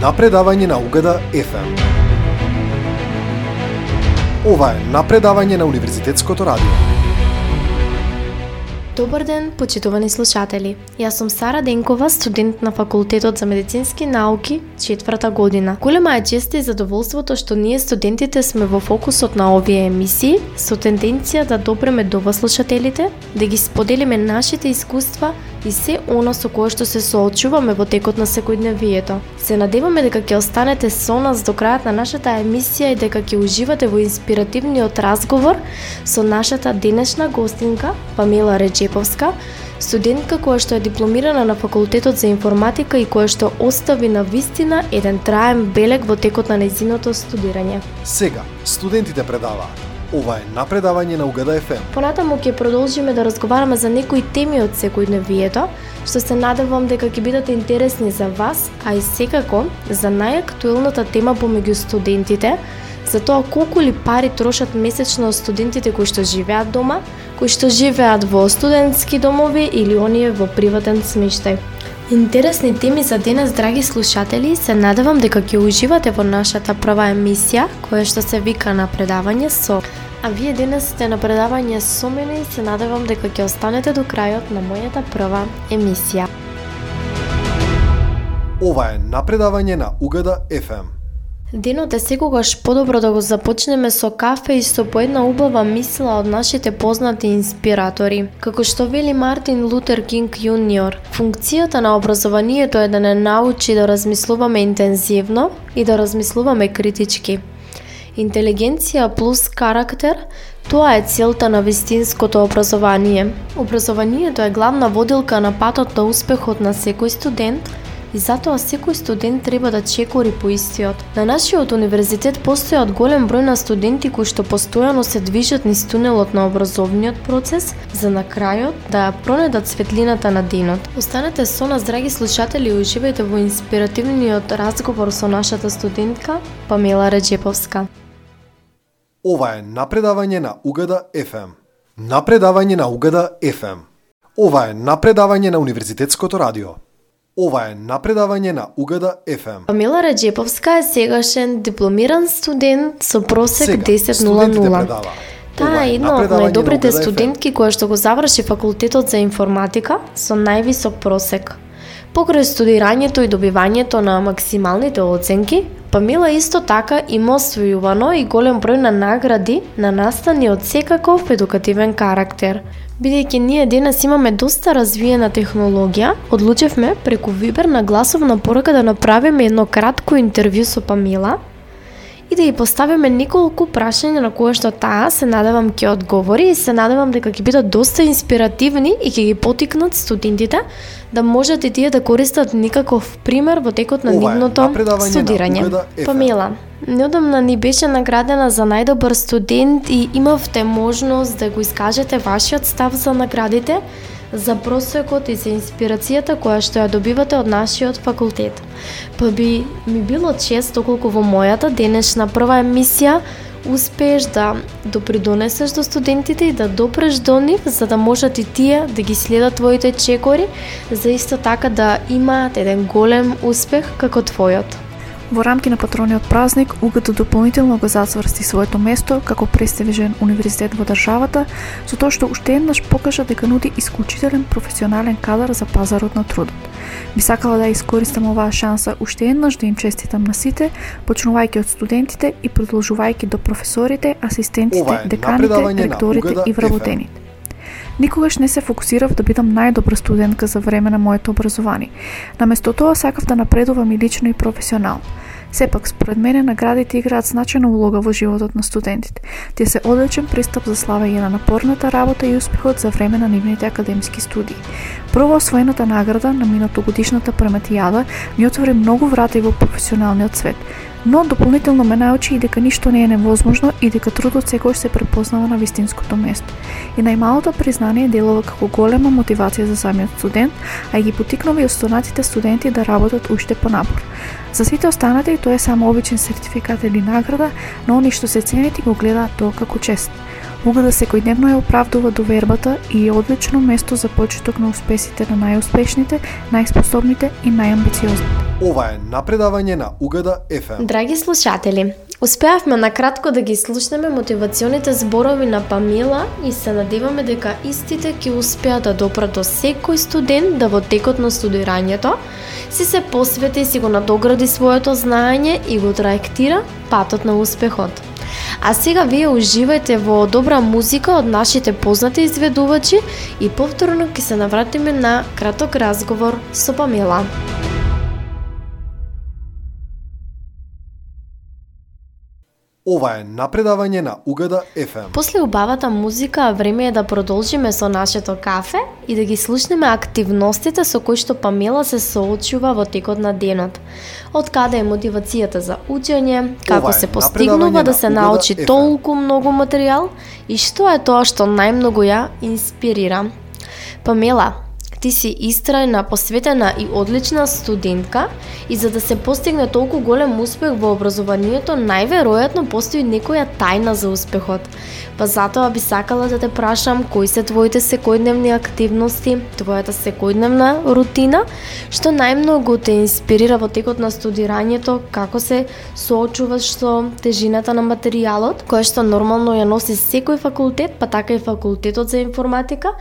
напредавање на Угада FM. Ова е напредавање на Универзитетското радио. Добар ден, почитувани слушатели. Јас сум Сара Денкова, студент на Факултетот за медицински науки, четврта година. Голема е честа и задоволството што ние студентите сме во фокусот на овие емисии, со тенденција да допреме до вас слушателите, да ги споделиме нашите искуства и се оно со кое што се соочуваме во текот на секојдневието. Се надеваме дека ќе останете со нас до крајот на нашата емисија и дека ќе уживате во инспиративниот разговор со нашата денешна гостинка Памела Реджеповска, студентка која што е дипломирана на факултетот за информатика и која што остави на вистина еден траен белег во текот на незиното студирање. Сега, студентите предаваат Ова е напредавање на Угада ФМ. Понатаму ќе продолжиме да разговараме за некои теми од секојдневието, што се надевам дека ќе бидат интересни за вас, а и секако за најактуелната тема помеѓу студентите, за тоа колку ли пари трошат месечно студентите кои што живеат дома, кои што живеат во студентски домови или оние во приватен смештај. Интересни теми за денес, драги слушатели, се надевам дека ќе уживате во нашата прва емисија, која што се вика на предавање со. А вие денес сте на предавање со мене и се надевам дека ќе останете до крајот на мојата прва емисија. Ова е напредавање на Угада FM. Денот е секогаш подобро да го започнеме со кафе и со поедна убава мисла од нашите познати инспиратори. Како што вели Мартин Лутер Кинг Јуниор, функцијата на образованието е да не научи да размислуваме интензивно и да размислуваме критички. Интелигенција плюс карактер Тоа е целта на вистинското образование. Образованието е главна водилка на патот на успехот на секој студент, и затоа секој студент треба да чекори по истиот. На нашиот универзитет постојат голем број на студенти кои што постојано се движат низ тунелот на образовниот процес за на крајот да ја пронедат светлината на денот. Останете со нас, драги слушатели, и уживајте во инспиративниот разговор со нашата студентка Памела Реджеповска. Ова е напредавање на Угада FM. Напредавање на Угада FM. Ова е напредавање на Универзитетското радио. Ова е напредавање на Угада FM. Памела Раджеповска е сегашен дипломиран студент со просек 10.00. Таа е една од најдобрите студентки која што го заврши факултетот за информатика со највисок просек. Покрај студирањето и добивањето на максималните оценки, Памила исто така има освојувано и голем број на награди на настани од секаков едукативен карактер. Бидејќи ние денес имаме доста развиена технологија, одлучевме преку Вибер на гласовна порака да направиме едно кратко интервју со Памила и да ја поставиме неколку прашања на кои што таа се надевам ќе одговори и се надевам дека ќе бидат доста инспиративни и ќе ги потикнат студентите да можат и тие да користат никаков пример во текот на нивното студирање. Памела, неодамна ни беше наградена за најдобар студент и имавте можност да го искажете вашиот став за наградите, за просекот и за инспирацијата која што ја добивате од нашиот факултет. Па би ми било чест доколку во мојата денешна прва емисија успееш да допридонесеш до студентите и да допреш до нив за да можат и тие да ги следат твоите чекори, за исто така да имаат еден голем успех како твојот. Во рамки на патрониот празник, УГТ дополнително го зацврсти своето место како престижен универзитет во државата, со тоа што уште еднаш покажа дека нуди исклучителен професионален кадар за пазарот на трудот. Би сакала да искористам оваа шанса уште еднаш да им честитам на сите, почнувајќи од студентите и продолжувајќи до професорите, асистентите, деканите, ректорите и вработените. Никогаш не се фокусирав да бидам најдобра студентка за време на моето образование. Наместо тоа сакав да напредувам и лично и професионално. Сепак, според мене, наградите играат значајна улога во животот на студентите. Тие се одличен пристап за славање на напорната работа и успехот за време на нивните академски студии. Прво освоената награда на минатогодишната прематијада ми отвори многу врати во професионалниот свет но дополнително ме научи и дека ништо не е невозможно и дека трудот секогаш се препознава на вистинското место. И најмалото признание делува како голема мотивација за самиот студент, а ги потикнува и останатите студенти да работат уште понапор. За сите останати тоа е само обичен сертификат или награда, но они што се ценети го гледаат тоа како чест. Угада секојдневно ја оправдува довербата и е одлично место за почиток на успесите на најуспешните, најспособните и најамбициозните. Ова е напредавање на Угада FM. Драги слушатели, Успеавме на кратко да ги слушнеме мотивационите зборови на Памела и се надеваме дека истите ќе успеат да допрат до секој студент да во текот на студирањето си се посвети и си го надогради своето знаење и го траектира патот на успехот. А сега вие уживајте во добра музика од нашите познати изведувачи и повторно ќе се навратиме на краток разговор со Памела. Ова е напредавање на Угада FM. После убавата музика, време е да продолжиме со нашето кафе и да ги слушнеме активностите со кои што Памела се соочува во текот на денот. Од каде е мотивацијата за учење, како се постигнува да се научи FM. толку многу материјал и што е тоа што најмногу ја инспирира. Памела, Ти си истрајна, посветена и одлична студентка и за да се постигне толку голем успех во образованието, најверојатно постои некоја тајна за успехот. Па затоа би сакала да те прашам кои се твоите секојдневни активности, твојата секојдневна рутина, што најмногу те инспирира во текот на студирањето, како се соочуваш со тежината на материјалот, која што нормално ја носи секој факултет, па така и факултетот за информатика,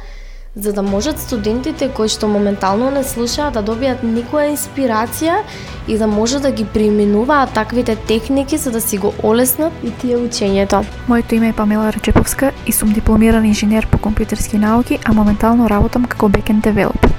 за да можат студентите кои што моментално не слушаат да добијат некоја инспирација и да може да ги применуваат таквите техники за да си го олеснат и тие учењето. Моето име е Памела Рачеповска и сум дипломиран инженер по компјутерски науки, а моментално работам како бекен девелопер.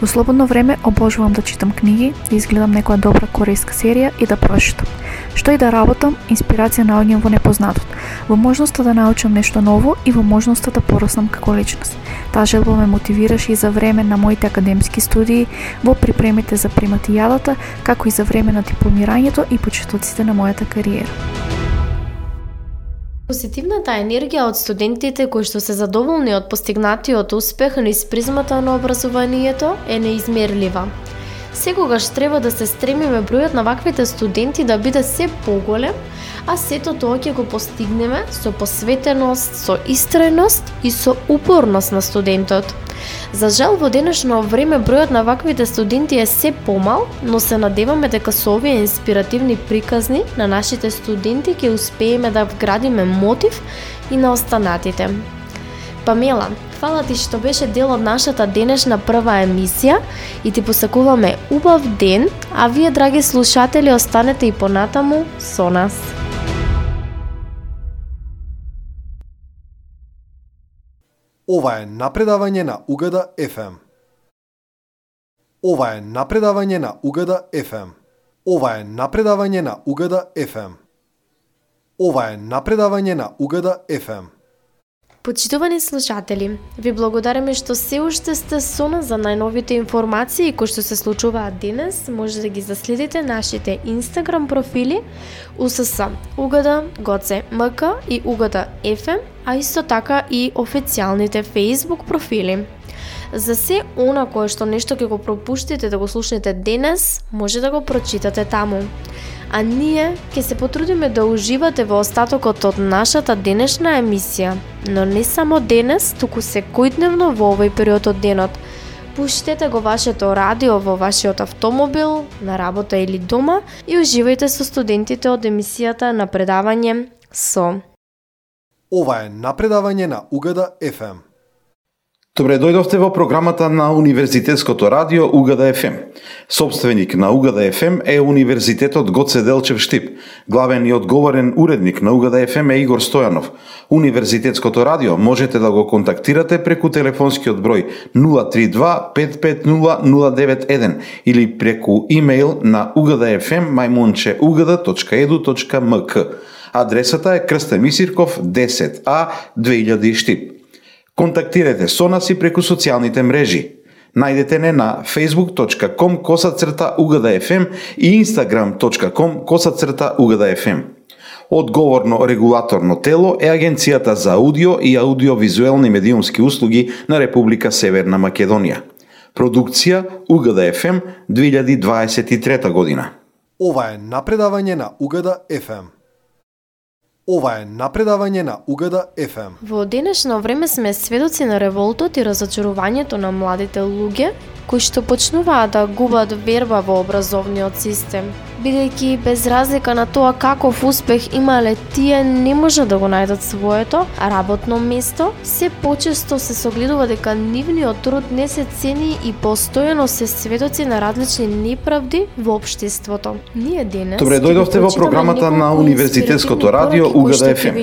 Во слободно време обожувам да читам книги, да изгледам некоја добра корејска серија и да прочитам. Што и да работам, инспирација наоѓам во непознатот, во можноста да научам нешто ново и во можноста да пораснам како личност. Таа желба ме мотивираше и за време на моите академски студии, во припремите за приматијадата, како и за време на дипломирањето и почетоците на мојата кариера. Позитивната енергија од студентите кои што се задоволни од постигнатиот успех низ призмата на образованието е неизмерлива. Секогаш треба да се стремиме бројот на ваквите студенти да биде се поголем, а сето тоа ќе го постигнеме со посветеност, со истреност и со упорност на студентот. За жал во денешно време бројот на ваквите студенти е се помал, но се надеваме дека со овие инспиративни приказни на нашите студенти ќе успееме да вградиме мотив и на останатите. Памела, фала ти што беше дел од нашата денешна прва емисија и ти посакуваме убав ден, а вие, драги слушатели, останете и понатаму со нас. Ова е напредавање на Угада FM. Ова е напредавање на Угада FM. Ова е напредавање на Угада FM. Ова е напредавање на Угада FM. Почитувани слушатели, ви благодариме што се уште сте со нас за најновите информации кои што се случуваат денес. Може да ги заследите нашите Инстаграм профили УСС Угада Гоце МК и Угада FM, а исто така и официјалните Facebook профили. За се она кое што нешто ќе го пропуштите да го слушнете денес, може да го прочитате таму а ние ќе се потрудиме да уживате во остатокот од нашата денешна емисија, но не само денес, туку секојдневно во овој период од денот. Пуштете го вашето радио во вашиот автомобил, на работа или дома и уживајте со студентите од емисијата на предавање со. Ова е напредавање на Угада FM. Добре дојдовте во програмата на Универзитетското радио Угада ФМ. Собственик на Угада ФМ е Универзитетот Гоце Делчев Штип. Главен и одговорен уредник на Угада ФМ е Игор Стојанов. Универзитетското радио можете да го контактирате преку телефонскиот број 032 550 091 или преку имејл на ugadafm.ugada.edu.mk. Адресата е Крстен Мисирков 10А 2000 Штип. Контактирате со нас и преку социјалните мрежи. Најдете не на facebook.com косацрта угада.фм и instagram.com косацрта угада.фм. Одговорно регулаторно тело е Агенцијата за аудио и аудиовизуелни медиумски услуги на Република Северна Македонија. Продукција Угада ФМ 2023 година. Ова е напредавање на Угада ФМ. Ова е напредавање на Угада FM. Во денешно време сме сведоци на револтот и разочарувањето на младите луѓе кои што почнуваат да губат верба во образовниот систем бидејќи без разлика на тоа каков успех имале тие не може да го најдат своето работно место, се почесто се согледува дека нивниот труд не се цени и постојано се сведоци на различни неправди во општеството. Ние денес Добре, дојдовте во програмата на Универзитетското радио Угада ФМ.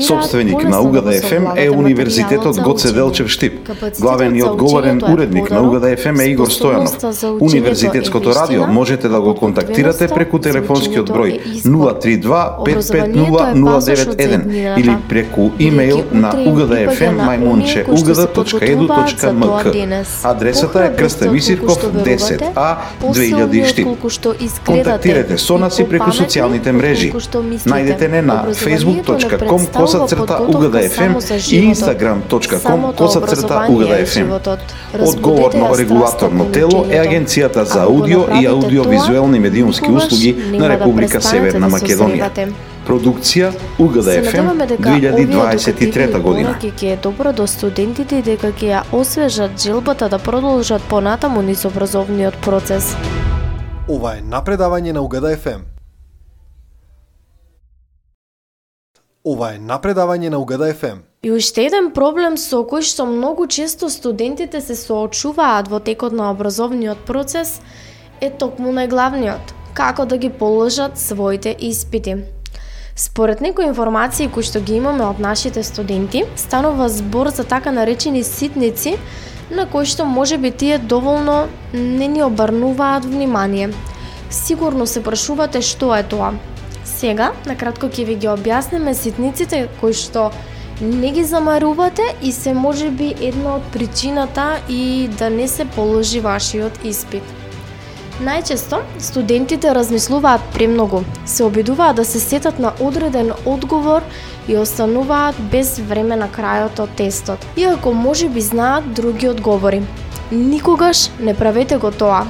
Собственик на Угада ФМ е Универзитетот Гоце Делчев Штип. Главен и одговорен уредник на Угада ФМ е Игор Стојанов. Универзитетското радио можете да го контактирате преку телефонскиот број 032 550 091 или преку имејл на ugadafm@ugada.edu.mk. Адресата е Крста Висирков 10А 2000 Штип. Контактирате со нас и преку социјалните мрежи. Најдете не на facebook.com косацрта ugadafm и instagram.com косацрта ugadafm. Одговорно регулаторно тело е Агенцијата за аудио и аудиовизуелни медиумски услуги услуги на Република да Северна Македонија. Продукција Угада ФМ 2023 година. Ќе е добро до студентите и дека ќе ја освежат желбата да продолжат понатаму низ образовниот процес. Ова е напредавање на Угада ФМ. Ова е напредавање на Угада ФМ. И уште еден проблем со кој што многу често студентите се соочуваат во текот на образовниот процес е токму најглавниот – како да ги положат своите испити. Според некои информации кои што ги имаме од нашите студенти, станува збор за така наречени ситници, на кои што може би тие доволно не ни обрнуваат внимание. Сигурно се прашувате што е тоа. Сега, накратко ќе ви ги објасниме ситниците кои што не ги замарувате и се може би една од причината и да не се положи вашиот испит. Најчесто, студентите размислуваат премногу, се обидуваат да се сетат на одреден одговор и остануваат без време на крајот од тестот, иако може би знаат други одговори. Никогаш не правете го тоа.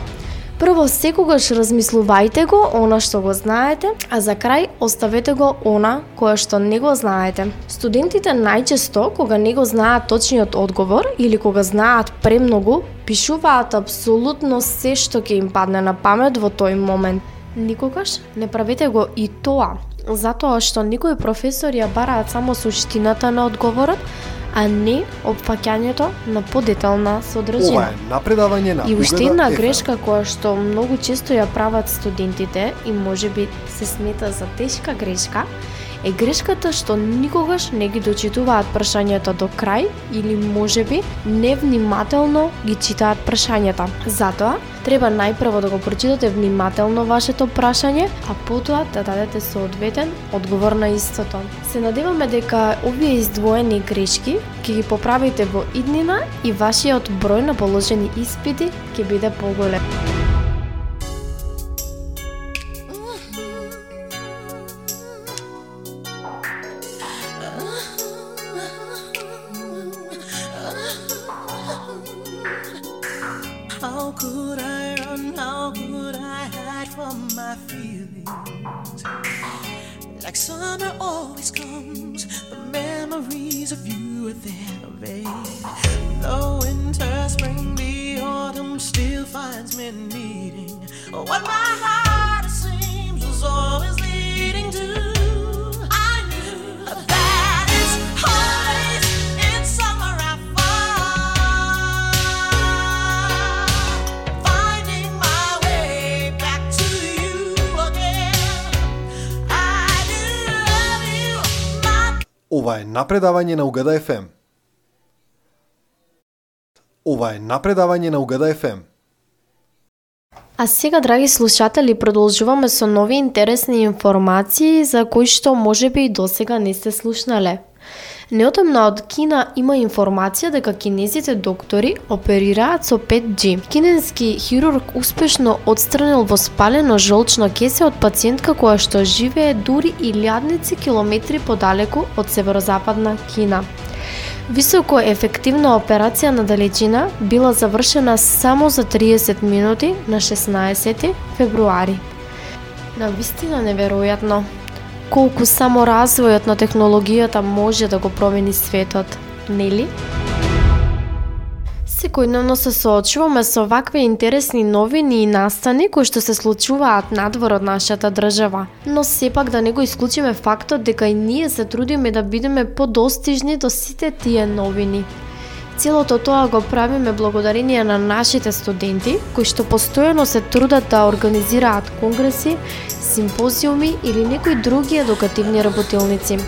Прво секогаш размислувајте го она што го знаете, а за крај оставете го она која што не го знаете. Студентите најчесто кога не го знаат точниот одговор или кога знаат премногу, пишуваат апсолутно се што ќе им падне на памет во тој момент. Никогаш не правете го и тоа, затоа што некои професори ја бараат само суштината на одговорот, а не опфаќањето на подетална содржина. Ова е напредавање на И уште една грешка која што многу често ја прават студентите и може би се смета за тешка грешка, е грешката што никогаш не ги дочитуваат прашањата до крај или можеби невнимателно ги читаат прашањата. Затоа, треба најпрво да го прочитате внимателно вашето прашање, а потоа да дадете соодветен одговор на истото. Се надеваме дека овие издвоени грешки ќе ги поправите во иднина и вашиот број на положени испити ќе биде поголем. Напредавање на Угада ФМ. Ова е напредавање на Угада ФМ. А сега, драги слушатели, продолжуваме со нови интересни информации за кои што може би и досега не сте слушнале. Неотамна од Кина има информација дека кинезите доктори оперираат со 5G. Кинески хирург успешно отстранил во спалено жолчно кесе од пациентка која што живее дури и лјадници километри подалеку од северозападна Кина. Високо ефективна операција на далечина била завршена само за 30 минути на 16 февруари. На вистина неверојатно колку само развојот на технологијата може да го промени светот, нели? Секојдневно се соочуваме со вакви интересни новини и настани кои што се случуваат надвор од нашата држава, но сепак да не го исклучиме фактот дека и ние се трудиме да бидеме подостижни до сите тие новини. Целото тоа го правиме благодарение на нашите студенти, кои што постојано се трудат да организираат конгреси, симпозиуми или некои други едукативни работилници.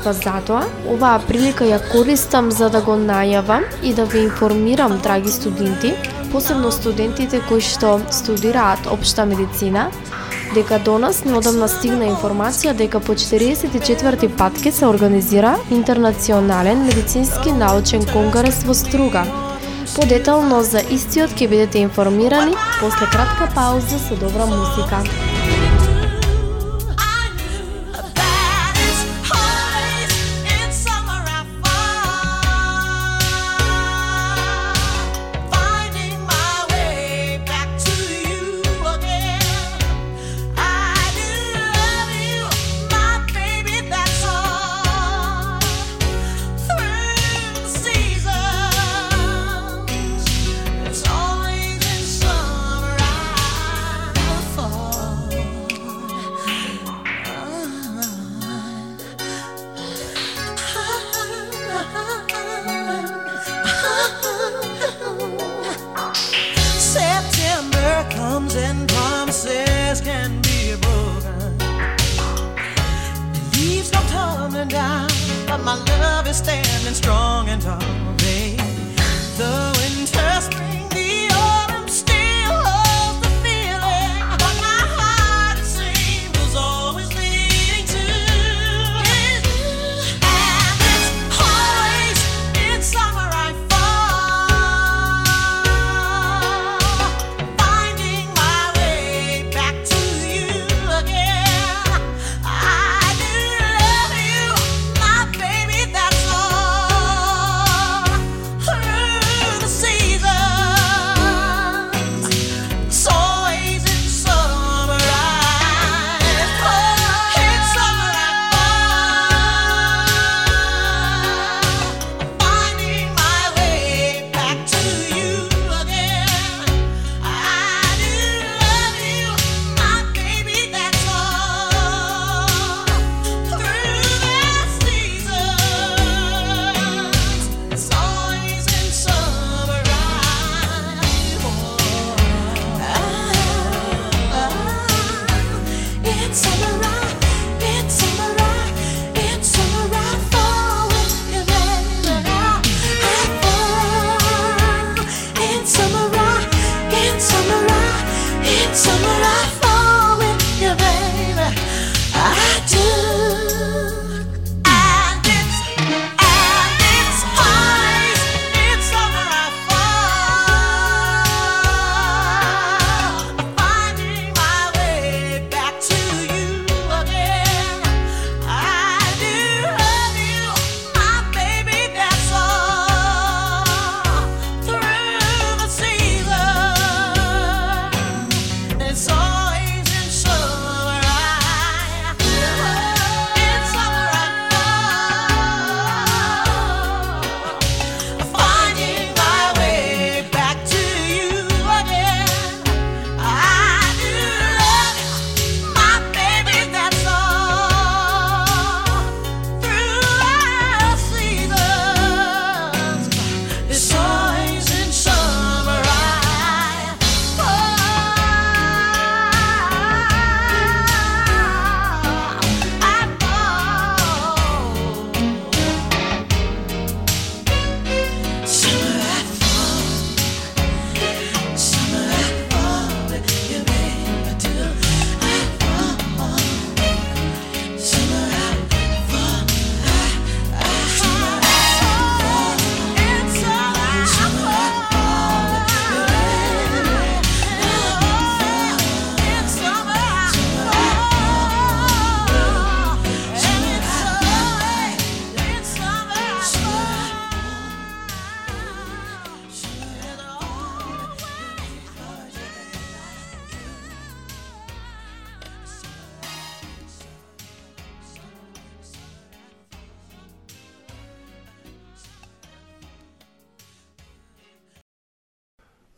Па затоа, оваа прилика ја користам за да го најавам и да ви информирам, драги студенти, посебно студентите кои што студираат општа медицина, дека до нас неодамна стигна информација дека по 44 пат ке се организира Интернационален медицински научен конгрес во Струга. Подетално за истиот ќе бидете информирани после кратка пауза со добра музика. and down, but my love is standing strong and tall. Babe. The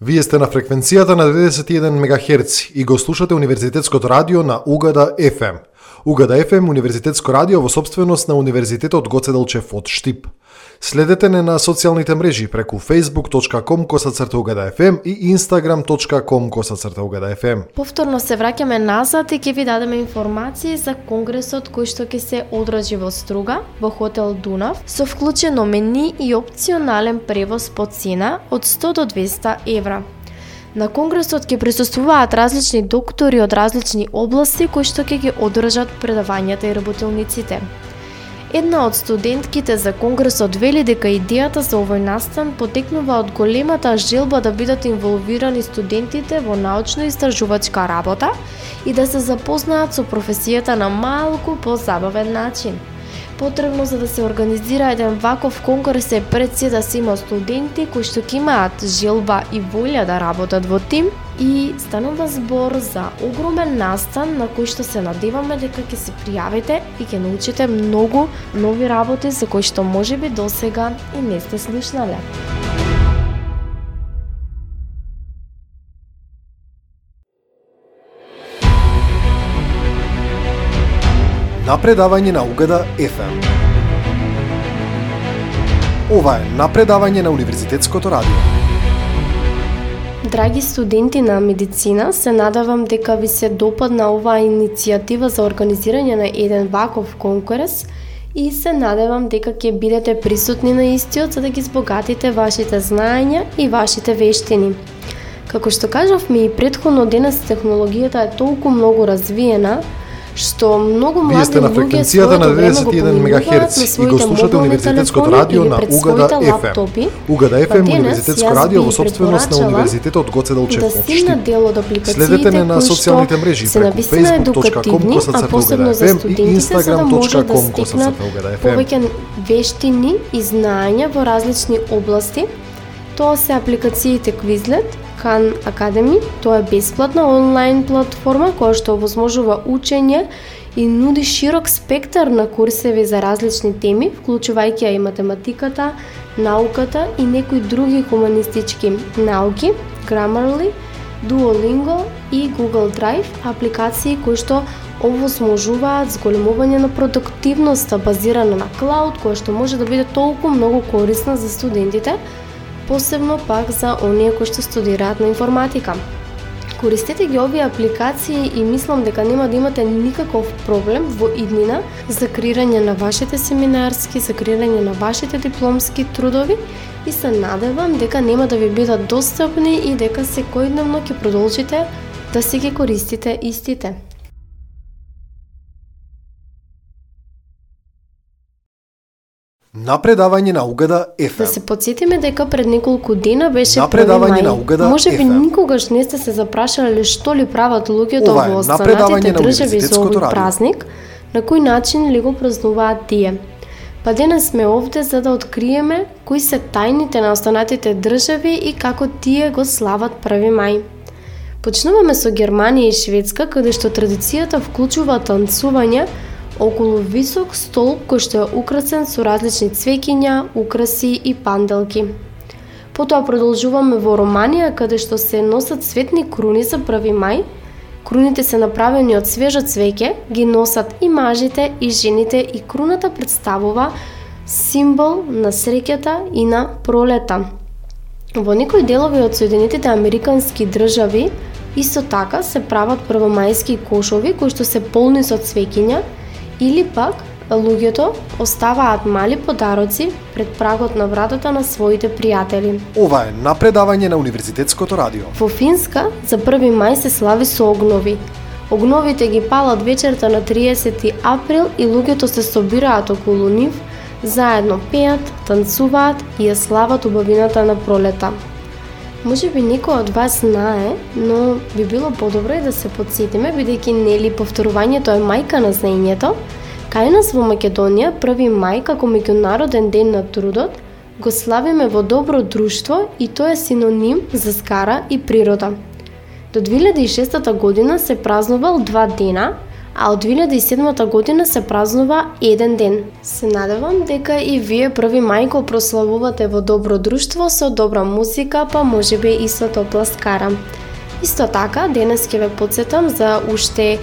Вие сте на фреквенцијата на 91 МГц и го слушате Универзитетското радио на Угада FM. Угада FM Универзитетско радио во собственост на Универзитетот Гоце Делчев од Штип. Следете не на социјалните мрежи преку facebook.com косацрта Угада FM и instagram.com косацрта Угада FM. Повторно се враќаме назад и ќе ви дадеме информации за конгресот кој што ќе се одржи во Струга, во хотел Дунав, со вклучено мени и опционален превоз по цена од 100 до 200 евра. На конгресот ќе присуствуваат различни доктори од различни области кои што ќе ги одржат предавањата и работилниците. Една од студентките за конгресот вели дека идејата за овој настан потекнува од големата желба да бидат инволвирани студентите во научно-истражувачка работа и да се запознаат со професијата на малку позабавен начин – потребно за да се организира еден ваков конкурс е пред се да се има студенти кои што ќе имаат желба и волја да работат во тим и станува збор за огромен настан на кој што се надеваме дека ќе се пријавите и ќе научите многу нови работи за кои што можеби досега и не сте слушнале. Напредавање на Угада FM. Ова е напредавање на Универзитетското радио. Драги студенти на медицина, се надавам дека ви се допадна оваа иницијатива за организирање на еден ваков конкурс и се надевам дека ќе бидете присутни на истиот за да ги збогатите вашите знаења и вашите вештини. Како што кажавме и предходно денес технологијата е толку многу развиена, што многу млади Вие сте на фреквенцијата на 91 МГц и го слушате Универзитетското радио на Угада FM. Угада FM Универзитетско радио во собственост на Универзитетот Гоце Делчев да Штип. Следете на социјалните мрежи преку facebook.com косацрта Угада FM и instagram.com косацрта Угада FM. Повеќе вештини и знаења во различни области. Тоа се апликациите Quizlet, Khan Academy. Тоа е бесплатна онлайн платформа која што овозможува учење и нуди широк спектар на курсеви за различни теми, вклучувајќи и математиката, науката и некои други хуманистички науки, Grammarly, Duolingo и Google Drive, апликации кои што овозможуваат зголемување на продуктивноста базирана на клауд, која што може да биде толку многу корисна за студентите, посебно пак за оние кои што студираат на информатика. Користете ги овие апликации и мислам дека нема да имате никаков проблем во иднина за креирање на вашите семинарски, за креирање на вашите дипломски трудови и се надевам дека нема да ви бидат достапни и дека секојдневно ќе продолжите да си ги користите истите. Напредавање на Угада FM. Да се подсетиме дека пред неколку дена беше Напредавање на Угада Може би FM. никогаш не сте се запрашале што ли прават луѓето Ова е во останатите на држави за овој празник, на кој начин ли го празнуваат тие. Па денес сме овде за да откриеме кои се тајните на останатите држави и како тие го слават 1 мај. Почнуваме со Германија и Шведска, каде што традицијата вклучува танцување околу висок столб кој што е украсен со различни цвеќиња, украси и панделки. Потоа продолжуваме во Романија каде што се носат цветни круни за 1 мај. Круните се направени од свежо цвеќе, ги носат и мажите и жените и круната представува символ на среќата и на пролета. Во некои делови од Соединетите Американски држави исто така се прават првомајски кошови кои што се полни со цвеќиња или пак луѓето оставаат мали подароци пред прагот на вратата на своите пријатели. Ова е напредавање на Универзитетското радио. Во Финска за 1 мај се слави со огнови. Огновите ги палат вечерта на 30 април и луѓето се собираат околу нив, заедно пеат, танцуваат и ја слават убавината на пролета. Може би некој од вас знае, но би било подобро и да се подсетиме, бидејќи нели повторувањето е мајка на знаењето, кај нас во Македонија 1 мај како меѓународен ден на трудот го славиме во добро друштво и тоа е синоним за скара и природа. До 2006 година се празнувал два дена, а од 2007 година се празнува еден ден. Се надевам дека и вие први мај го прославувате во добро друштво со добра музика, па можеби и со топла скара. Исто така, денес ќе ве подсетам за уште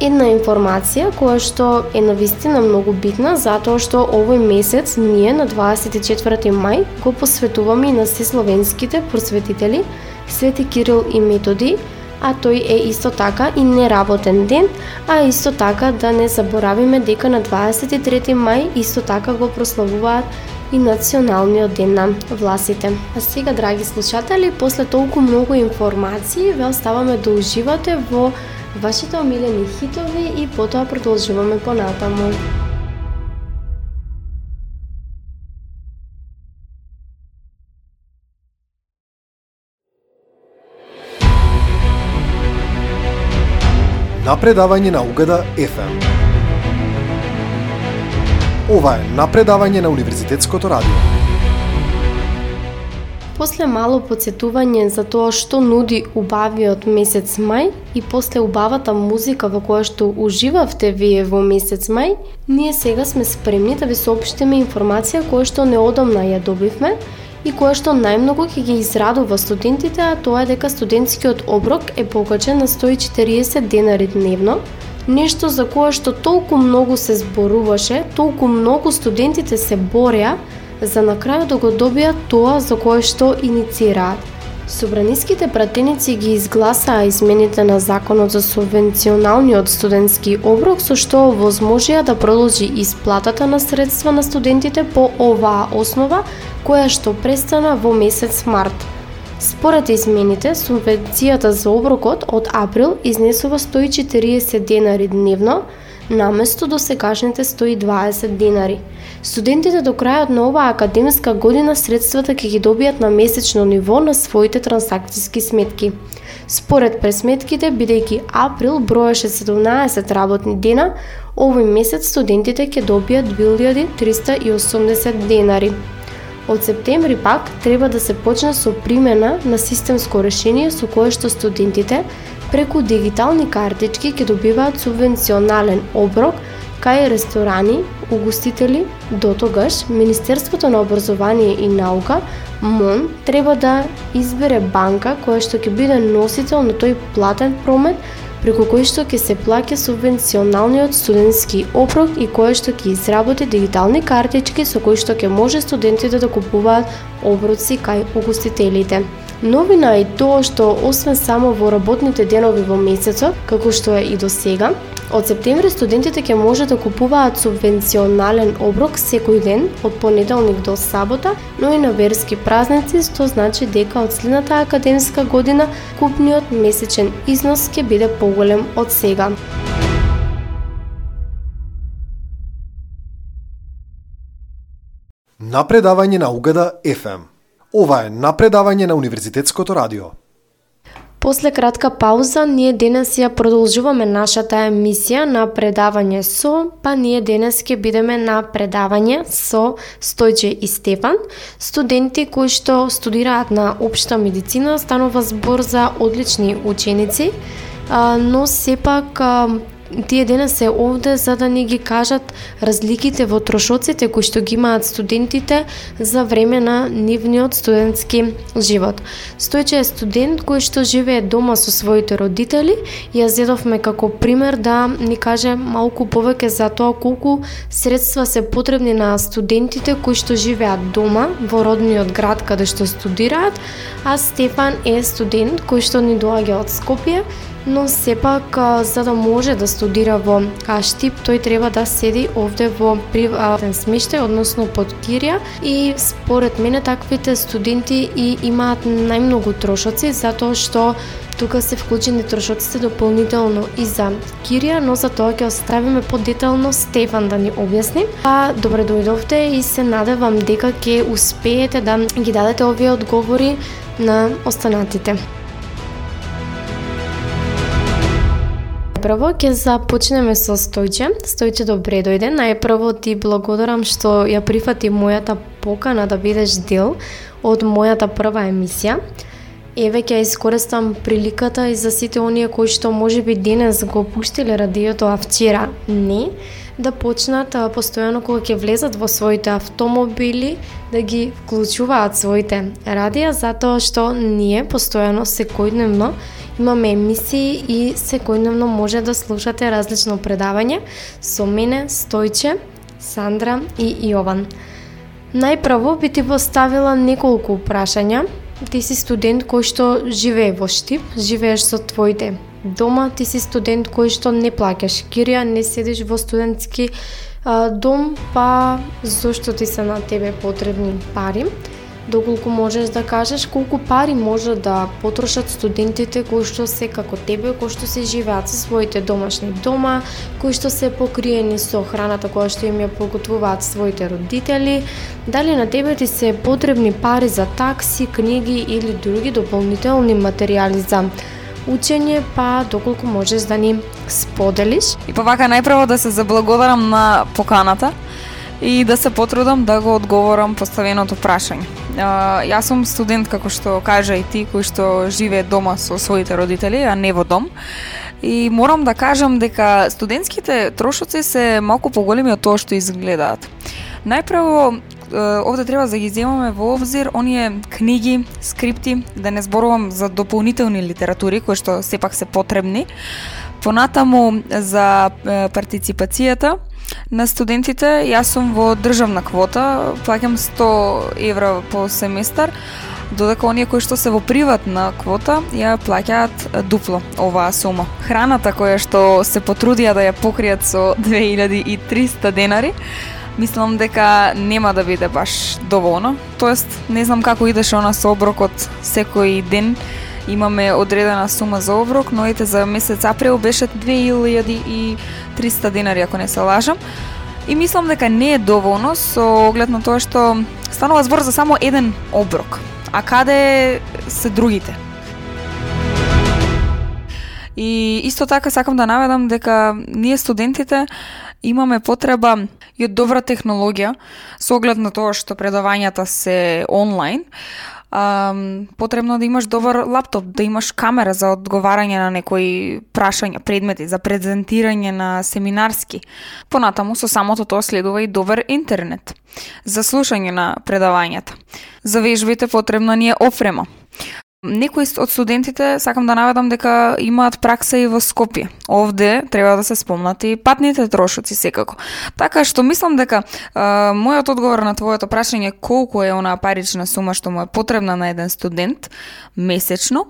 една информација која што е навистина многу битна затоа што овој месец ние на 24 мај го посветуваме и на се словенските просветители Свети Кирил и Методи, а тој е исто така и неработен ден, а исто така да не заборавиме дека на 23 мај исто така го прославуваат и националниот ден на власите. А сега, драги слушатели, после толку многу информации, ве оставаме да уживате во вашите омилени хитови и потоа продолжуваме понатаму. Напредавање на Угада FM. Ова е напредавање на Универзитетското радио. После мало подсетување за тоа што нуди убавиот месец мај и после убавата музика во која што уживавте вие во месец мај, ние сега сме спремни да ви соопштиме информација која што неодамна ја добивме и која што најмногу ќе ги израдува студентите, а тоа е дека студентскиот оброк е покачен на 140 денари дневно, нешто за кое што толку многу се зборуваше, толку многу студентите се бореа за на крајот да го добијат тоа за кое што инициираат. Собраниските пратеници ги изгласаа измените на Законот за субвенционалниот студентски оброк со што возможија да продолжи исплатата на средства на студентите по оваа основа која што престана во месец март. Според измените, субвенцијата за оброкот од април изнесува 140 денари дневно, наместо до сегашните 120 денари. Студентите до крајот на оваа академска година средствата ќе ги добијат на месечно ниво на своите трансакцијски сметки. Според пресметките, бидејќи април броеше 17 работни дена, овој месец студентите ќе добијат 2380 денари. Од септември пак треба да се почне со примена на системско решение со кое што студентите преку дигитални картички ќе добиваат субвенционален оброк кај ресторани, угостители, до тогаш Министерството на образование и наука МОН треба да избере банка која што ќе биде носител на тој платен промет преку кој што ќе се плаќа субвенционалниот студентски оброк и кој што ќе изработи дигитални картички со кои што ќе може студентите да купуваат оброци кај угостителите. Новина е тоа што освен само во работните денови во месецот, како што е и до сега, од септември студентите ќе може да купуваат субвенционален оброк секој ден од понеделник до сабота, но и на верски празници, што значи дека од следната академска година купниот месечен износ ќе биде поголем од сега. Напредавање на Угада FM Ова е напредавање на Универзитетското радио. После кратка пауза, ние денес ја продолжуваме нашата емисија на предавање со, па ние денес ќе бидеме на предавање со Стојче и Стефан, студенти кои што студираат на општа медицина, станува збор за одлични ученици, но сепак тие денес се овде за да ни ги кажат разликите во трошоците кои што ги имаат студентите за време на нивниот студентски живот. Стојче е студент кој што живее дома со своите родители, ја зедовме како пример да ни каже малку повеќе за тоа колку средства се потребни на студентите кои што живеат дома во родниот град каде што студираат, а Стефан е студент кој што ни доаѓа од Скопје но сепак за да може да студира во Штип, тој треба да седи овде во приватен смештај, односно под кирија и според мене таквите студенти и имаат најмногу трошоци затоа што тука се вклучени трошоците дополнително и за кирија, но за тоа ќе оставиме подетално Стефан да ни објасни. А добре дојдовте и се надевам дека ќе успеете да ги дадете овие одговори на останатите. Прво ќе започнеме со Стојче. Стојче, добре дојде. Најпрво ти благодарам што ја прифати мојата покана да бидеш дел од мојата прва емисија. еве ќе искористам приликата и за сите оние кои што може би денес го пуштиле радиото, а вчера не, да почнат постојано кога ќе влезат во своите автомобили да ги вклучуваат своите радија затоа што ние постојано секојдневно имаме емисии и секојдневно може да слушате различно предавање со мене Стојче, Сандра и Јован. Најпрво би ти поставила неколку прашања. Ти си студент кој што живее во Штип, живееш со твоите дома, ти си студент кој што не плаќаш кирија, не седиш во студентски а, дом, па зошто ти се на тебе потребни пари? Доколку можеш да кажеш колку пари може да потрошат студентите кои што се како тебе, кои што се живеат со своите домашни дома, кои што се покриени со храната која што им ја поготвуваат своите родители, дали на тебе ти се потребни пари за такси, книги или други дополнителни материјали за учење, па доколку можеш да ни споделиш. И па вака најпрво да се заблагодарам на поканата и да се потрудам да го одговорам поставеното прашање. Јас сум студент, како што кажа и ти, кој што живее дома со своите родители, а не во дом. И морам да кажам дека студентските трошоци се малку поголеми од тоа што изгледаат. Најпрво, овде треба да ги земаме во обзир оние книги, скрипти, да не зборувам за дополнителни литератури кои што сепак се потребни. Понатаму за партиципацијата на студентите, јас сум во државна квота, плаќам 100 евра по семестар, додека оние кои што се во приватна квота ја плаќаат дупло оваа сума. Храната која што се потрудија да ја покријат со 2300 денари, мислам дека нема да биде баш доволно. Тоест, не знам како идеше она со оброкот секој ден, имаме одредена сума за оброк, но ете за месец април беше 2300 денари ако не се лажам. И мислам дека не е доволно со оглед на тоа што станува збор за само еден оброк. А каде се другите? И исто така сакам да наведам дека ние студентите имаме потреба и од добра технологија со оглед на тоа што предавањата се онлайн а, потребно да имаш добар лаптоп, да имаш камера за одговарање на некои прашања, предмети, за презентирање на семинарски. Понатаму со самото тоа следува и добар интернет за слушање на предавањата. За вежбите потребна ни е опрема. Некои од студентите сакам да наведам дека имаат пракса и во Скопје. Овде треба да се спомнат и патните трошоци секако. Така што мислам дека е, мојот одговор на твоето прашање колку е онаа парична сума што му е потребна на еден студент месечно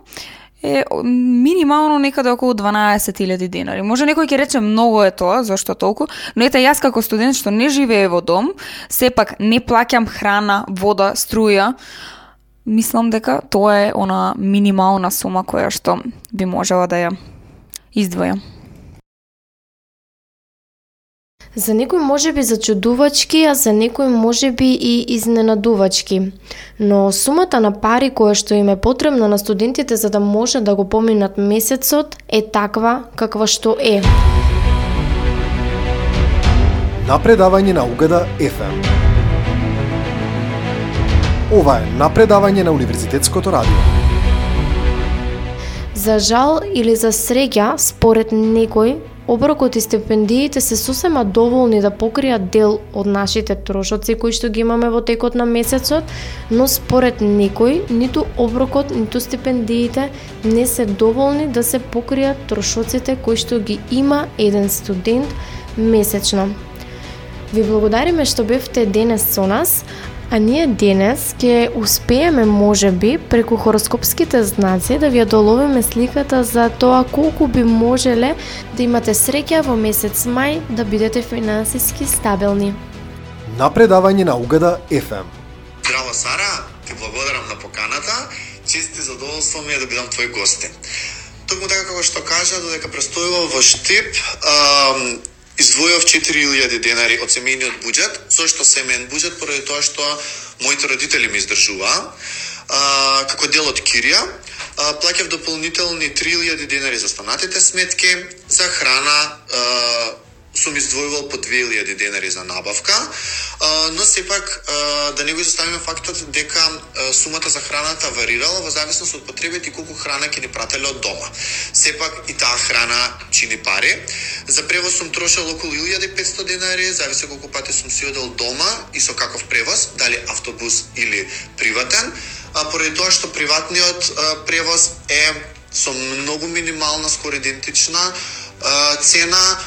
е минимално некаде околу 12.000 денари. Може некој ќе рече многу е тоа, зашто толку, но ете јас како студент што не живее во дом, сепак не плаќам храна, вода, струја, мислам дека тоа е она минимална сума која што би можела да ја издвојам. За некој може би зачудувачки, а за некој може би и изненадувачки. Но сумата на пари која што им е потребна на студентите за да може да го поминат месецот е таква каква што е. Напредавање на Угада FM. Ова е напредавање на Универзитетското радио. За жал или за среќа, според некој, оброкот и стипендиите се сосема доволни да покријат дел од нашите трошоци кои што ги имаме во текот на месецот, но според некој, ниту оброкот, ниту стипендиите не се доволни да се покријат трошоците кои што ги има еден студент месечно. Ви благодариме што бевте денес со нас, А ние денес ќе успееме можеби преку хороскопските знаци да ви доловиме сликата за тоа колку би можеле да имате среќа во месец мај да бидете финансиски стабилни. Напредавање на Угада FM. Здраво Сара, ти благодарам на поканата. Чест и задоволство ми е да бидам твој гостин. Токму така како што кажа, додека престојував во Штип, Извојав 4000 денари од семејниот буџет. Зошто семеен буџет? Поради тоа што моите родители ми издржуваа а, како дел од кирија. А, плаќав дополнителни 3000 денари за станатите сметки, за храна, а, сум издвојувал по 2000 денари за набавка, но сепак да не го изоставиме фактот дека сумата за храната варирала во зависност од потребите и колку храна ќе ни прателе од дома. Сепак и таа храна чини пари. За превоз сум трошел околу 1500 денари, зависи колку пати сум си одел дома и со каков превоз, дали автобус или приватен, а поради тоа што приватниот превоз е со многу минимална, скоро идентична цена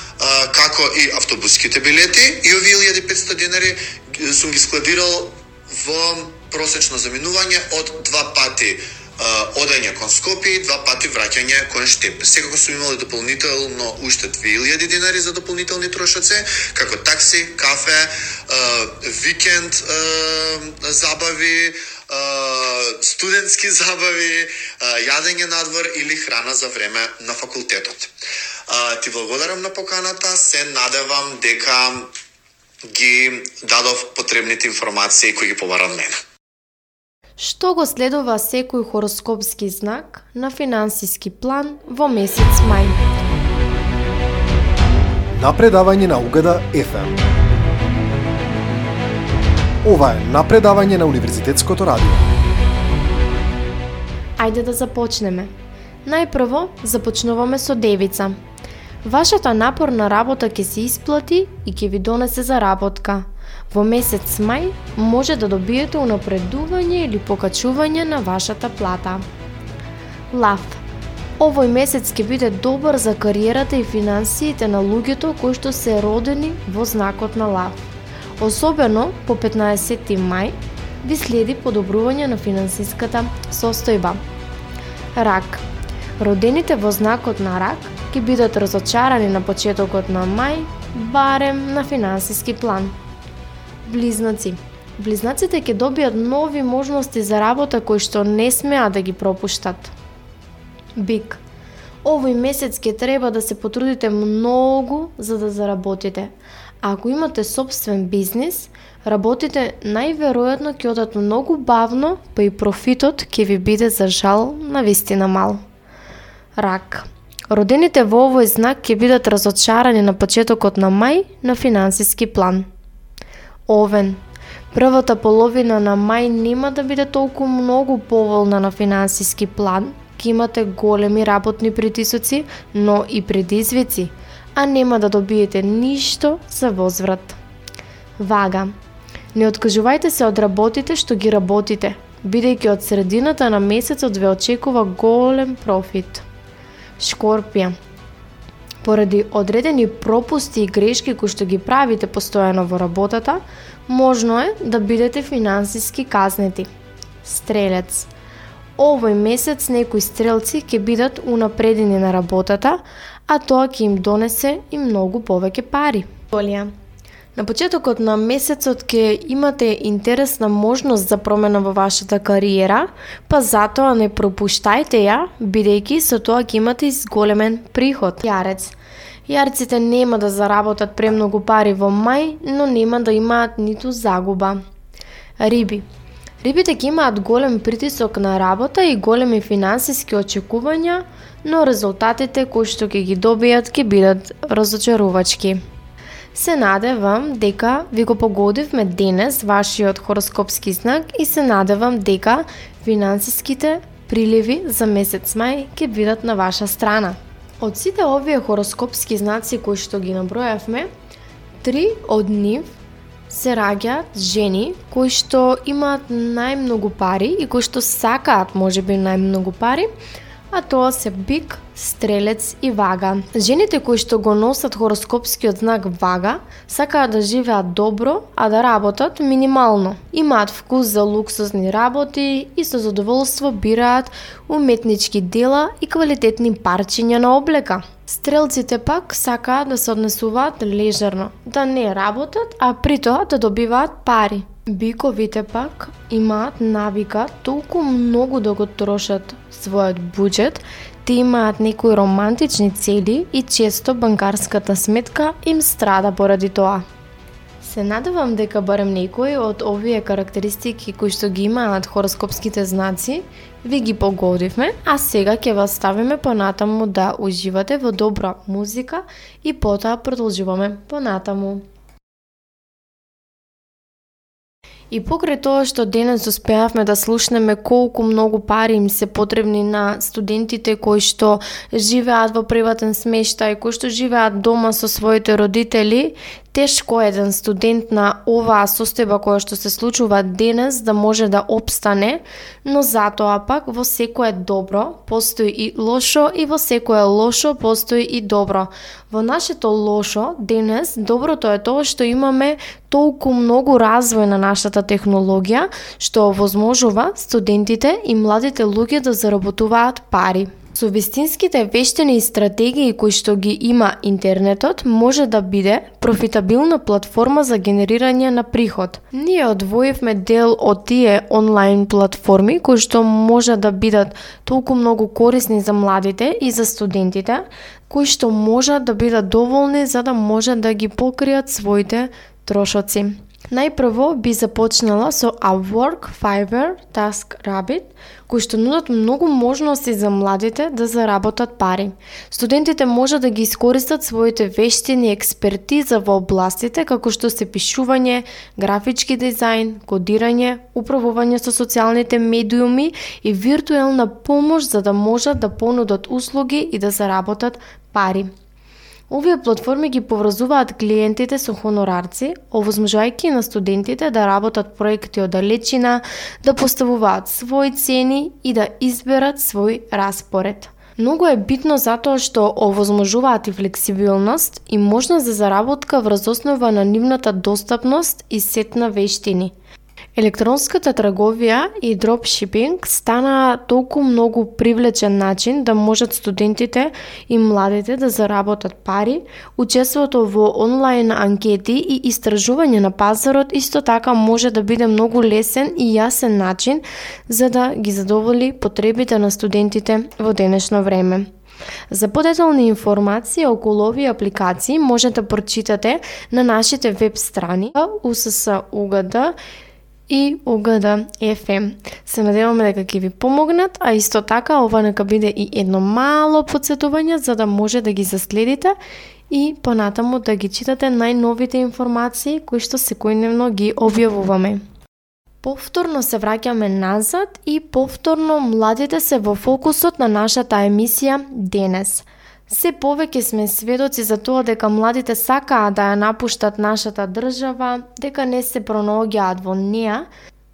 како и автобуските билети и овие 1500 денари сум ги складирал во просечно заминување од два пати одење кон Скопје и два пати враќање кон Штеп. Секако сум имал дополнително уште 2000 динари за дополнителни трошоци, како такси, кафе, викенд забави, студентски забави, јадење надвор или храна за време на факултетот. Ти благодарам на поканата, се надевам дека ги дадов потребните информации кои ги побарат мене. Што го следува секој хороскопски знак на финансиски план во месец мај? Напредавање на угада FM. Ова е напредавање на Универзитетското радио. Ајде да започнеме. Најпрво започнуваме со девица. Вашата напорна работа ќе се исплати и ќе ви донесе заработка. Во месец мај може да добиете унапредување или покачување на вашата плата. Лав. Овој месец ќе биде добар за кариерата и финансиите на луѓето кои што се родени во знакот на лав. Особено по 15 мај ви следи подобрување на финансиската состојба. Рак. Родените во знакот на рак ќе бидат разочарани на почетокот на мај, барем на финансиски план. Близнаци. Близнаците ќе добијат нови можности за работа кои што не смеа да ги пропуштат. Бик. Овој месец ќе треба да се потрудите многу за да заработите. Ако имате собствен бизнис, работите најверојатно ќе одат многу бавно, па и профитот ќе ви биде за жал на вистина мал. Рак. Родените во овој знак ќе бидат разочарани на почетокот на мај на финансиски план. Овен. Првата половина на мај нема да биде толку многу поволна на финансиски план, ќе имате големи работни притисоци, но и предизвици, а нема да добиете ништо за возврат. Вага. Не откажувајте се од работите што ги работите, бидејќи од средината на месецот ве очекува голем профит. Шкорпија. Поради одредени пропусти и грешки кои што ги правите постојано во работата, можно е да бидете финансиски казнети. Стрелец. Овој месец некои стрелци ќе бидат унапредени на работата, а тоа ќе им донесе и многу повеќе пари. Олија. На почетокот на месецот ќе имате интересна можност за промена во вашата кариера, па затоа не пропуштајте ја, бидејќи со тоа ќе имате изголемен приход. Јарец. Јарците нема да заработат премногу пари во мај, но нема да имаат ниту загуба. Риби. Рибите ќе имаат голем притисок на работа и големи финансиски очекувања, но резултатите кои што ќе ги добијат ќе бидат разочарувачки. Се надевам дека ви го погодивме денес вашиот хороскопски знак и се надевам дека финансиските приливи за месец мај ќе бидат на ваша страна. Од сите овие хороскопски знаци кои што ги набројавме, три од нив се раѓаат жени кои што имаат најмногу пари и кои што сакаат можеби најмногу пари, а тоа се бик, стрелец и вага. Жените кои што го носат хороскопскиот знак вага, сакаат да живеат добро, а да работат минимално. Имаат вкус за луксузни работи и со задоволство бираат уметнички дела и квалитетни парчиња на облека. Стрелците пак сакаат да се однесуваат лежерно, да не работат, а при тоа да добиваат пари. Биковите пак имаат навика толку многу да го трошат својот буџет, те имаат некои романтични цели и често банкарската сметка им страда поради тоа. Се надевам дека барем некои од овие карактеристики кои што ги имаат хороскопските знаци ви ги погодивме, а сега ќе вас ставиме понатаму да уживате во добра музика и потоа продолжуваме понатаму. И покрај тоа што денес успеавме да слушнеме колку многу пари им се потребни на студентите кои што живеат во приватен смештај, кои што живеат дома со своите родители, тешко еден студент на оваа состојба која што се случува денес да може да обстане, но затоа пак во секое добро постои и лошо и во секое лошо постои и добро. Во нашето лошо денес доброто е тоа што имаме толку многу развој на нашата технологија што овозможува студентите и младите луѓе да заработуваат пари. Со вистинските вештини и стратегии кои што ги има интернетот, може да биде профитабилна платформа за генерирање на приход. Ние одвоивме дел од тие онлайн платформи кои што може да бидат толку многу корисни за младите и за студентите, кои што можат да бидат доволни за да можат да ги покријат своите трошоци. Најпрво би започнала со Upwork, Fiverr, TaskRabbit, кои што нудат многу можности за младите да заработат пари. Студентите може да ги искористат своите вештини и експертиза во областите како што се пишување, графички дизајн, кодирање, управување со социјалните медиуми и виртуелна помош за да можат да понудат услуги и да заработат пари. Овие платформи ги поврзуваат клиентите со хонорарци, овозможувајќи на студентите да работат проекти од далечина, да поставуваат своји цени и да изберат свој распоред. Многу е битно затоа што овозможуваат и флексибилност и можност за заработка врз основа на нивната достапност и сет на вештини – Електронската трговија и дропшипинг стана толку многу привлечен начин да можат студентите и младите да заработат пари, учеството во онлайн анкети и истражување на пазарот исто така може да биде многу лесен и јасен начин за да ги задоволи потребите на студентите во денешно време. За подетални информации околу овие апликации можете да прочитате на нашите веб страни USS и Угада FM. Се надеваме дека ќе ви помогнат, а исто така ова нека биде и едно мало подсетување за да може да ги заследите и понатаму да ги читате најновите информации кои што секојдневно ги објавуваме. Повторно се враќаме назад и повторно младите се во фокусот на нашата емисија денес – Се повеќе сме сведоци за тоа дека младите сакаат да ја напуштат нашата држава, дека не се пронаоѓаат во неа,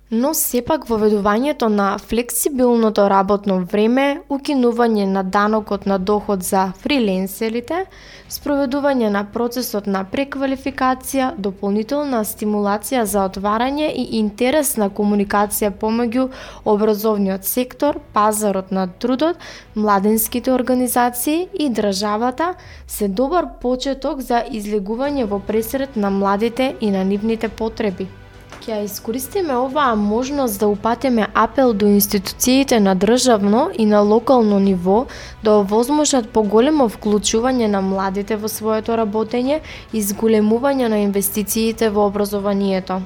но сепак воведувањето на флексибилното работно време, укинување на данокот на доход за фриленсерите, спроведување на процесот на преквалификација, дополнителна стимулација за отварање и интересна комуникација помеѓу образовниот сектор, пазарот на трудот, младенските организации и државата се добар почеток за излегување во пресред на младите и на нивните потреби. Ќе искористиме оваа можност да упатиме апел до институциите на државно и на локално ниво да овозможат поголемо вклучување на младите во своето работење и зголемување на инвестициите во образованието.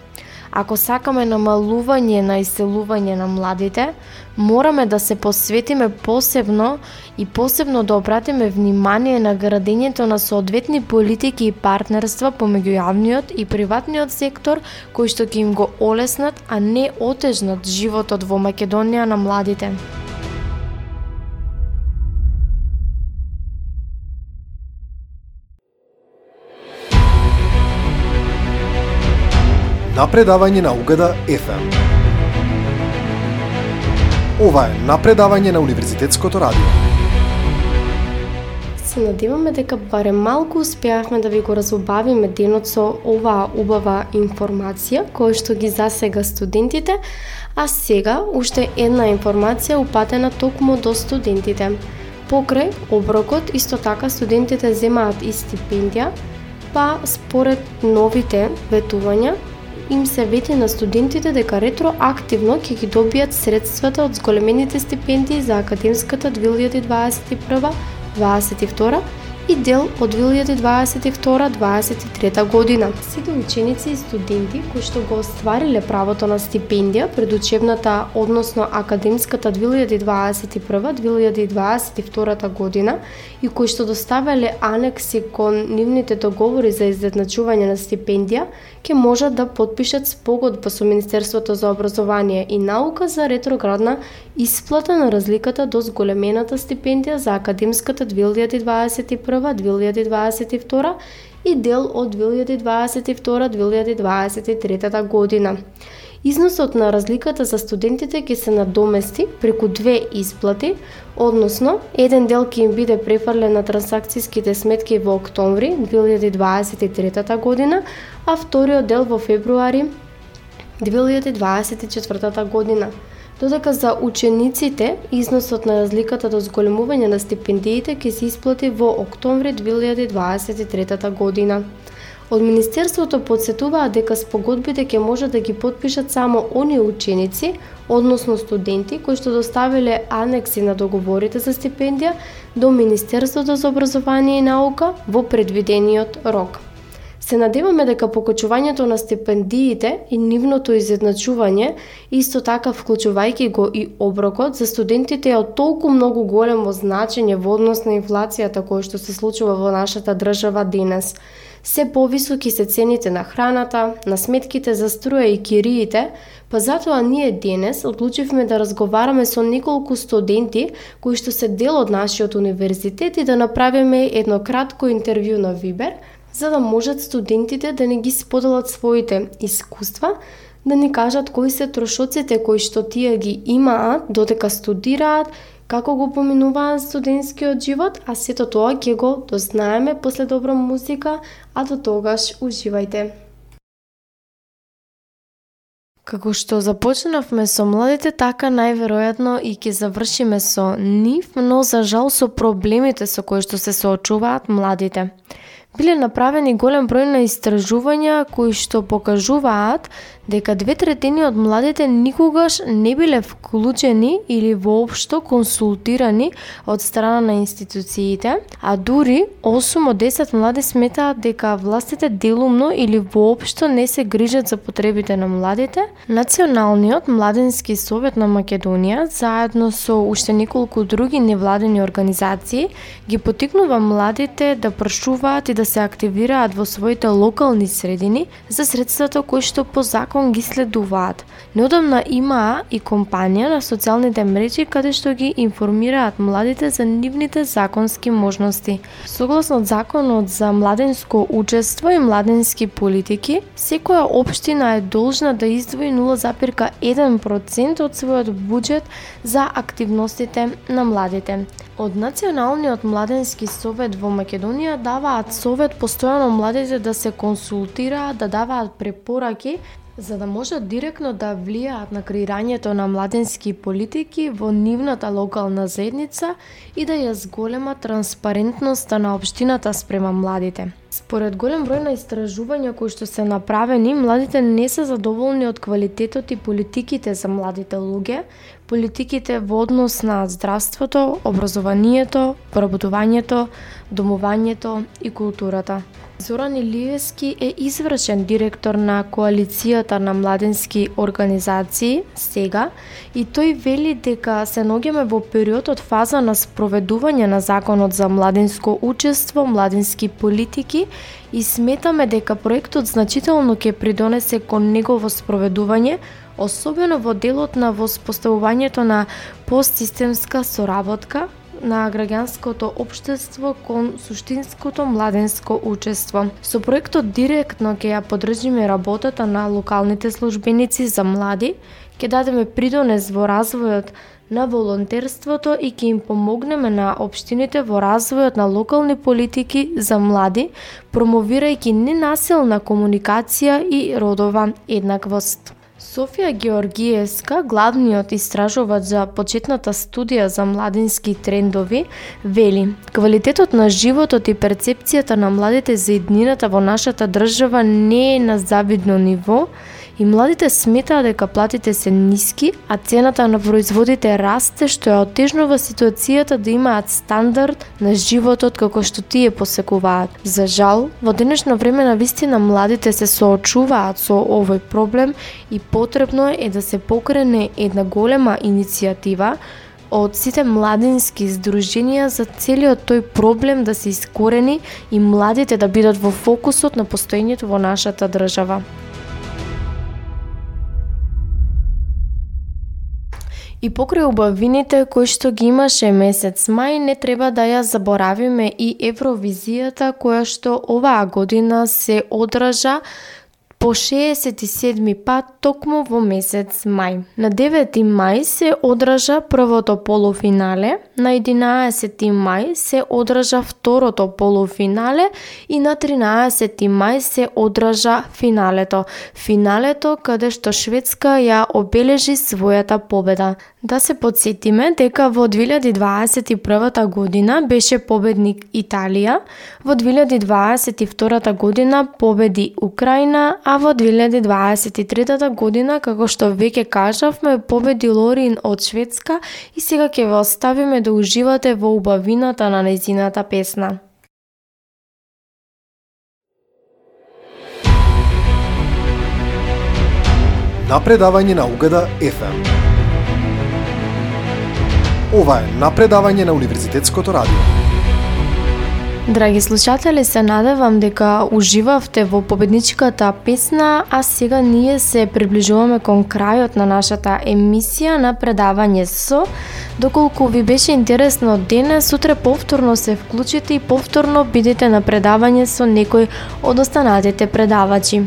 Ако сакаме намалување на иселување на младите, мораме да се посветиме посебно и посебно да обратиме внимание на градењето на соодветни политики и партнерства помеѓу јавниот и приватниот сектор кои што ќе им го олеснат, а не отежнат животот во Македонија на младите. Напредавање на Угада FM. Ова е напредавање на Универзитетското радио. Се надеваме дека барем малку успеавме да ви го разубавиме денот со оваа убава информација која што ги засега студентите, а сега уште една информација упатена токму до студентите. Покрај оброкот, исто така студентите земаат и стипендија, па според новите ветувања, им се вети на студентите дека ретроактивно ќе ги добијат средствата од зголемените стипендии за академската 2021-2022 и дел од 2022-2023 година. Сите ученици и студенти кои што го оствариле правото на стипендија пред учебната, односно академската 2021-2022 година и кои што доставале анекси кон нивните договори за изедначување на стипендија, ќе можат да подпишат спогодба со Министерството за образование и наука за ретроградна исплата на разликата до зголемената стипендија за академската 2021-2022 и дел од 2022-2023 година. Износот на разликата за студентите ќе се надомести преку две исплати, односно еден дел ќе им биде префрлен на трансакцијските сметки во октомври 2023 година, а вториот дел во февруари 2024 година додека за учениците износот на разликата до зголемување на стипендиите ќе се исплати во октомври 2023 година. Од Министерството подсетуваат дека спогодбите ќе може да ги подпишат само оние ученици, односно студенти, кои што доставиле анекси на договорите за стипендија до Министерството за образование и наука во предвидениот рок. Се надеваме дека покачувањето на стипендиите и нивното изедначување, исто така вклучувајќи го и оброкот за студентите е од толку многу големо значење во однос на инфлацијата која што се случува во нашата држава денес. Се повисоки се цените на храната, на сметките за струја и кириите, па затоа ние денес одлучивме да разговараме со неколку студенти кои што се дел од нашиот универзитет и да направиме едно кратко интервју на Вибер – за да можат студентите да не ги споделат своите искуства, да ни кажат кои се трошоците кои што тие ги имаат додека студираат, како го поминуваат студентскиот живот, а сето тоа ќе го дознаеме после добра музика, а до тогаш уживајте. Како што започнавме со младите, така најверојатно и ќе завршиме со нив, но за жал со проблемите со кои што се соочуваат младите биле направени голем број на истражувања кои што покажуваат дека две третини од младите никогаш не биле вклучени или воопшто консултирани од страна на институциите, а дури 8 од 10 млади сметаат дека властите делумно или воопшто не се грижат за потребите на младите. Националниот младенски совет на Македонија, заедно со уште неколку други невладени организации, ги потикнува младите да прашуваат и да се активираат во своите локални средини за средствата кои што по закон закон ги следуваат. Неодамна имаа и компанија на социјалните мрежи каде што ги информираат младите за нивните законски можности. Согласно законот за младенско учество и младенски политики, секоја општина е должна да издвои 0,1% од својот буџет за активностите на младите. Од Националниот младенски совет во Македонија даваат совет постојано младите да се консултираат, да даваат препораки за да можат директно да влијаат на креирањето на младенски политики во нивната локална заедница и да ја зголема транспарентноста на општината спрема младите. Според голем број на истражувања кои што се направени, младите не се задоволни од квалитетот и политиките за младите луѓе, политиките во однос на здравството, образованието, поработувањето, домувањето и културата. Зоран Илиевски е извршен директор на Коалицијата на младенски организации сега и тој вели дека се ногиме во период од фаза на спроведување на законот за младенско учество, младенски политики и сметаме дека проектот значително ќе придонесе кон негово спроведување, особено во делот на воспоставувањето на постсистемска соработка на граѓанското општество кон суштинското младенско учество. Со проектот директно ќе ја поддржиме работата на локалните службеници за млади, ќе дадеме придонес во развојот на волонтерството и ќе им помогнеме на општините во развојот на локални политики за млади, промовирајќи ненасилна комуникација и родова еднаквост. Софија Георгиевска, главниот истражувач за почетната студија за младински трендови, вели Квалитетот на животот и перцепцијата на младите за иднината во нашата држава не е на завидно ниво и младите сметаат дека платите се ниски, а цената на производите расте што ја отежнува ситуацијата да имаат стандард на животот како што тие посекуваат. За жал, во денешно време на вистина младите се соочуваат со овој проблем и потребно е да се покрене една голема иницијатива од сите младински здруженија за целиот тој проблем да се искорени и младите да бидат во фокусот на постоењето во нашата држава. И покрај убавините кои што ги имаше месец мај, не треба да ја заборавиме и Евровизијата која што оваа година се одража по 67 пат токму во месец мај. На 9 мај се одража првото полуфинале, на 11 мај се одража второто полуфинале и на 13 мај се одража финалето. Финалето каде што Шведска ја обележи својата победа. Да се подсетиме дека во 2021 година беше победник Италија, во 2022 година победи Украина, а А во 2023 година, како што веќе кажавме, победи Лорин од Шведска и сега ќе ве оставиме да уживате во убавината на незината песна. Напредавање на угада FM. Ова е напредавање на Универзитетското радио. Драги слушатели, се надевам дека уживавте во победничката песна, а сега ние се приближуваме кон крајот на нашата емисија на предавање со. Доколку ви беше интересно денес, сутре повторно се вклучите и повторно бидете на предавање со некој од останатите предавачи.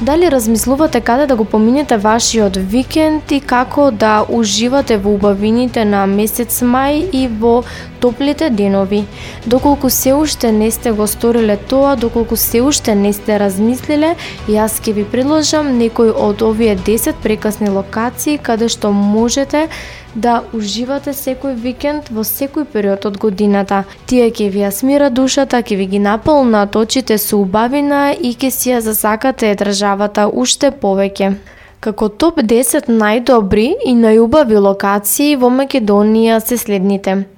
Дали размислувате каде да го поминете вашиот викенд и како да уживате во убавините на месец мај и во топлите денови? Доколку се уште не сте го сториле тоа, доколку се уште не сте размислиле, јас ќе ви предложам некој од овие 10 прекасни локации каде што можете да уживате секој викенд во секој период од годината. Тие ќе ви ја смира душата, ќе ви ги наполнат очите со убавина и ќе си ја засакате државата уште повеќе. Како топ 10 најдобри и најубави локации во Македонија се следните.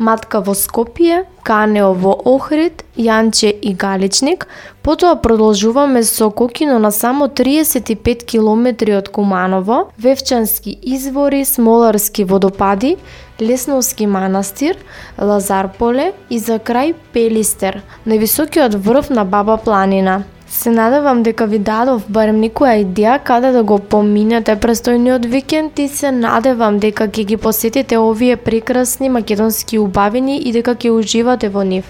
Матка во Скопје, Канео во Охрид, Јанче и Галичник, потоа продолжуваме со Кокино на само 35 километри од Куманово, Вевчански извори, Смоларски водопади, Лесновски манастир, Лазарполе и за крај Пелистер, на високиот врв на Баба планина. Се надевам дека ви дадов барем некоја идеја каде да го поминете престојниот викенд и се надевам дека ќе ги посетите овие прекрасни македонски убавини и дека ќе уживате во нив.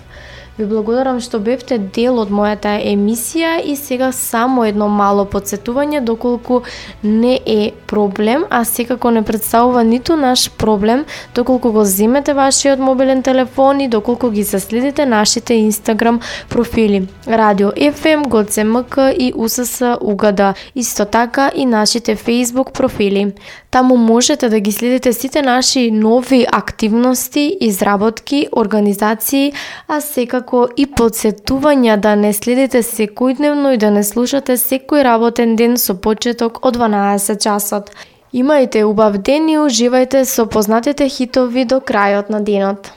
Ви благодарам што бевте дел од мојата емисија и сега само едно мало подсетување доколку не е проблем, а секако не представува ниту наш проблем, доколку го земете вашиот мобилен телефон и доколку ги заследите нашите Инстаграм профили. Радио FM, ГЦМК и УСС Угада. Исто така и нашите Facebook профили. Таму можете да ги следите сите наши нови активности, изработки, организации, а секако и подсетувања да не следите секојдневно и да не слушате секој работен ден со почеток од 12 часот. Имајте убав ден и уживајте со познатите хитови до крајот на денот.